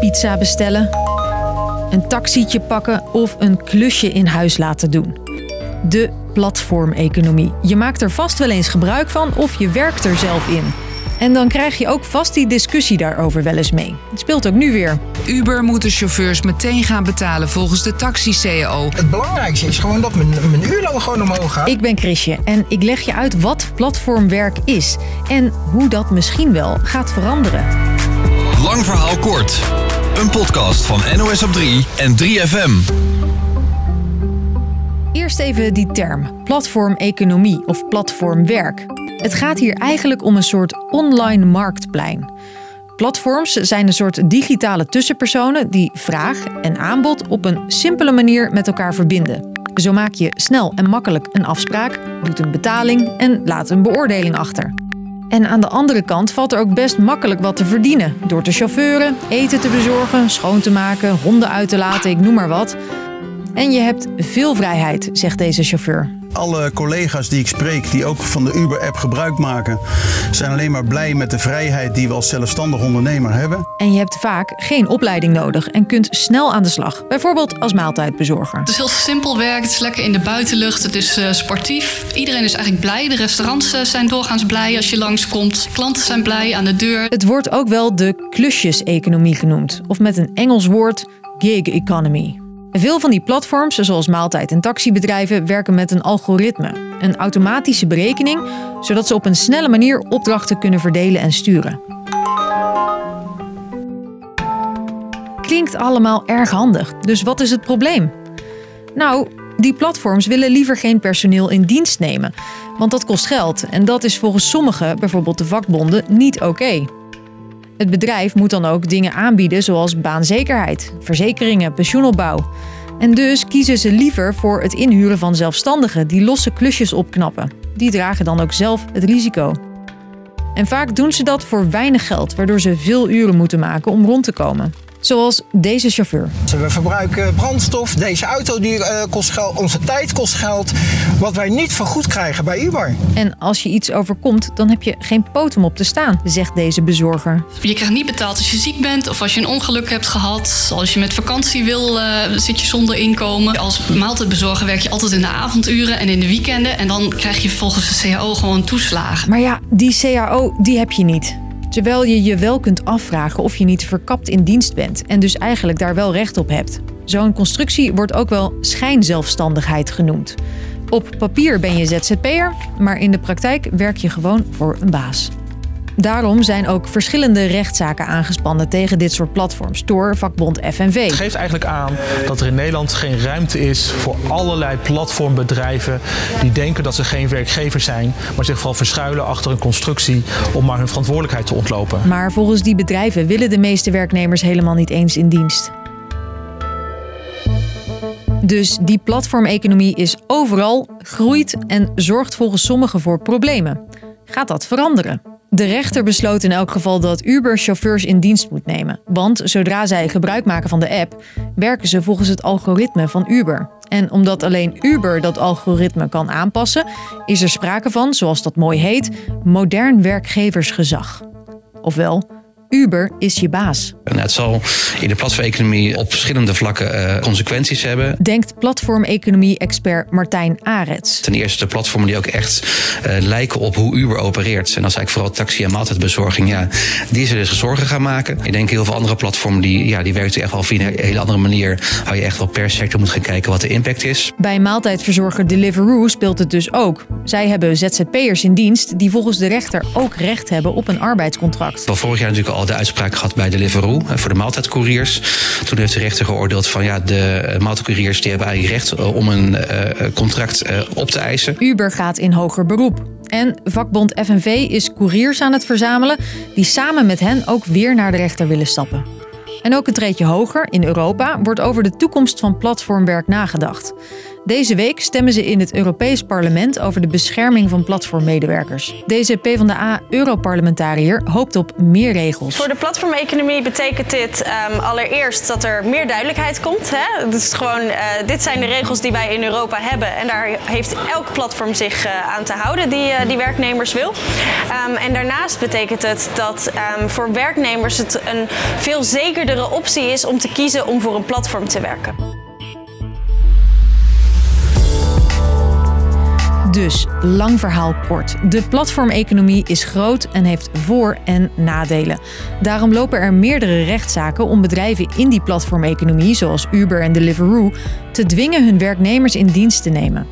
pizza bestellen, een taxietje pakken of een klusje in huis laten doen. De platformeconomie. Je maakt er vast wel eens gebruik van of je werkt er zelf in. En dan krijg je ook vast die discussie daarover wel eens mee. Het speelt ook nu weer. Uber moet de chauffeurs meteen gaan betalen volgens de taxi-CAO. Het belangrijkste is gewoon dat mijn, mijn uurloon gewoon omhoog gaat. Ik ben Chrisje en ik leg je uit wat platformwerk is en hoe dat misschien wel gaat veranderen. Lang verhaal kort. Een podcast van NOS op 3 en 3FM. Eerst even die term, platformeconomie of platformwerk. Het gaat hier eigenlijk om een soort online marktplein. Platforms zijn een soort digitale tussenpersonen die vraag en aanbod op een simpele manier met elkaar verbinden. Zo maak je snel en makkelijk een afspraak, doet een betaling en laat een beoordeling achter. En aan de andere kant valt er ook best makkelijk wat te verdienen. Door te chauffeuren, eten te bezorgen, schoon te maken, honden uit te laten, ik noem maar wat. En je hebt veel vrijheid, zegt deze chauffeur. Alle collega's die ik spreek, die ook van de Uber-app gebruik maken, zijn alleen maar blij met de vrijheid die we als zelfstandig ondernemer hebben. En je hebt vaak geen opleiding nodig en kunt snel aan de slag. Bijvoorbeeld als maaltijdbezorger. Het is heel simpel werk, het is lekker in de buitenlucht, het is uh, sportief. Iedereen is eigenlijk blij. De restaurants uh, zijn doorgaans blij als je langskomt. Klanten zijn blij aan de deur. Het wordt ook wel de klusjeseconomie genoemd. Of met een Engels woord gig economy. Veel van die platforms, zoals maaltijd- en taxibedrijven, werken met een algoritme, een automatische berekening, zodat ze op een snelle manier opdrachten kunnen verdelen en sturen. Klinkt allemaal erg handig, dus wat is het probleem? Nou, die platforms willen liever geen personeel in dienst nemen, want dat kost geld en dat is volgens sommigen, bijvoorbeeld de vakbonden, niet oké. Het bedrijf moet dan ook dingen aanbieden zoals baanzekerheid, verzekeringen, pensioenopbouw. En dus kiezen ze liever voor het inhuren van zelfstandigen die losse klusjes opknappen. Die dragen dan ook zelf het risico. En vaak doen ze dat voor weinig geld, waardoor ze veel uren moeten maken om rond te komen. Zoals deze chauffeur. We verbruiken brandstof, deze auto die, uh, kost geld, onze tijd kost geld. Wat wij niet vergoed krijgen bij Uber. En als je iets overkomt, dan heb je geen poot om op te staan, zegt deze bezorger. Je krijgt niet betaald als je ziek bent of als je een ongeluk hebt gehad. Als je met vakantie wil, uh, zit je zonder inkomen. Als maaltijdbezorger werk je altijd in de avonduren en in de weekenden. En dan krijg je volgens de CAO gewoon toeslagen. Maar ja, die CAO die heb je niet. Terwijl je je wel kunt afvragen of je niet verkapt in dienst bent en dus eigenlijk daar wel recht op hebt. Zo'n constructie wordt ook wel schijnzelfstandigheid genoemd. Op papier ben je ZZP'er, maar in de praktijk werk je gewoon voor een baas. Daarom zijn ook verschillende rechtszaken aangespannen tegen dit soort platforms door vakbond FNV. Het geeft eigenlijk aan dat er in Nederland geen ruimte is voor allerlei platformbedrijven die denken dat ze geen werkgever zijn, maar zich vooral verschuilen achter een constructie om maar hun verantwoordelijkheid te ontlopen. Maar volgens die bedrijven willen de meeste werknemers helemaal niet eens in dienst. Dus die platformeconomie is overal, groeit en zorgt volgens sommigen voor problemen. Gaat dat veranderen? De rechter besloot in elk geval dat Uber chauffeurs in dienst moet nemen. Want zodra zij gebruik maken van de app, werken ze volgens het algoritme van Uber. En omdat alleen Uber dat algoritme kan aanpassen, is er sprake van, zoals dat mooi heet, modern werkgeversgezag. Ofwel, Uber is je baas. En het zal in de platformeconomie op verschillende vlakken uh, consequenties hebben. Denkt platformeconomie-expert Martijn Arets. Ten eerste de platformen die ook echt uh, lijken op hoe Uber opereert. En dat is eigenlijk vooral taxi- en maaltijdbezorging. Ja, die zullen zich zorgen gaan maken. Ik denk heel veel andere platformen die, ja, die werken echt wel via een hele andere manier. Waar je echt wel per sector moet gaan kijken wat de impact is. Bij maaltijdverzorger Deliveroo speelt het dus ook. Zij hebben ZZP'ers in dienst die volgens de rechter ook recht hebben op een arbeidscontract. Wel vorig jaar natuurlijk al de uitspraak gehad bij Deliveroo voor de maaltijdcouriers. Toen heeft de rechter geoordeeld van ja, de maaltijdcouriers die hebben eigenlijk recht om een contract op te eisen. Uber gaat in hoger beroep. En vakbond FNV is couriers aan het verzamelen die samen met hen ook weer naar de rechter willen stappen. En ook een treedje hoger, in Europa, wordt over de toekomst van platformwerk nagedacht. Deze week stemmen ze in het Europees Parlement over de bescherming van platformmedewerkers. Deze PvdA-europarlementariër hoopt op meer regels. Voor de platformeconomie betekent dit um, allereerst dat er meer duidelijkheid komt. Hè? Is gewoon, uh, dit zijn de regels die wij in Europa hebben en daar heeft elk platform zich uh, aan te houden die, uh, die werknemers wil. Um, en daarnaast betekent het dat um, voor werknemers het een veel zekerdere optie is om te kiezen om voor een platform te werken. Dus, lang verhaal kort. De platformeconomie is groot en heeft voor- en nadelen. Daarom lopen er meerdere rechtszaken om bedrijven in die platformeconomie, zoals Uber en Deliveroo, te dwingen hun werknemers in dienst te nemen.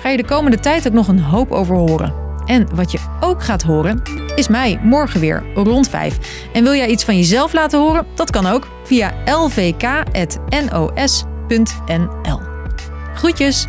Ga je de komende tijd ook nog een hoop over horen. En wat je ook gaat horen, is mij morgen weer rond 5. En wil jij iets van jezelf laten horen? Dat kan ook via lvk.nos.nl. Groetjes!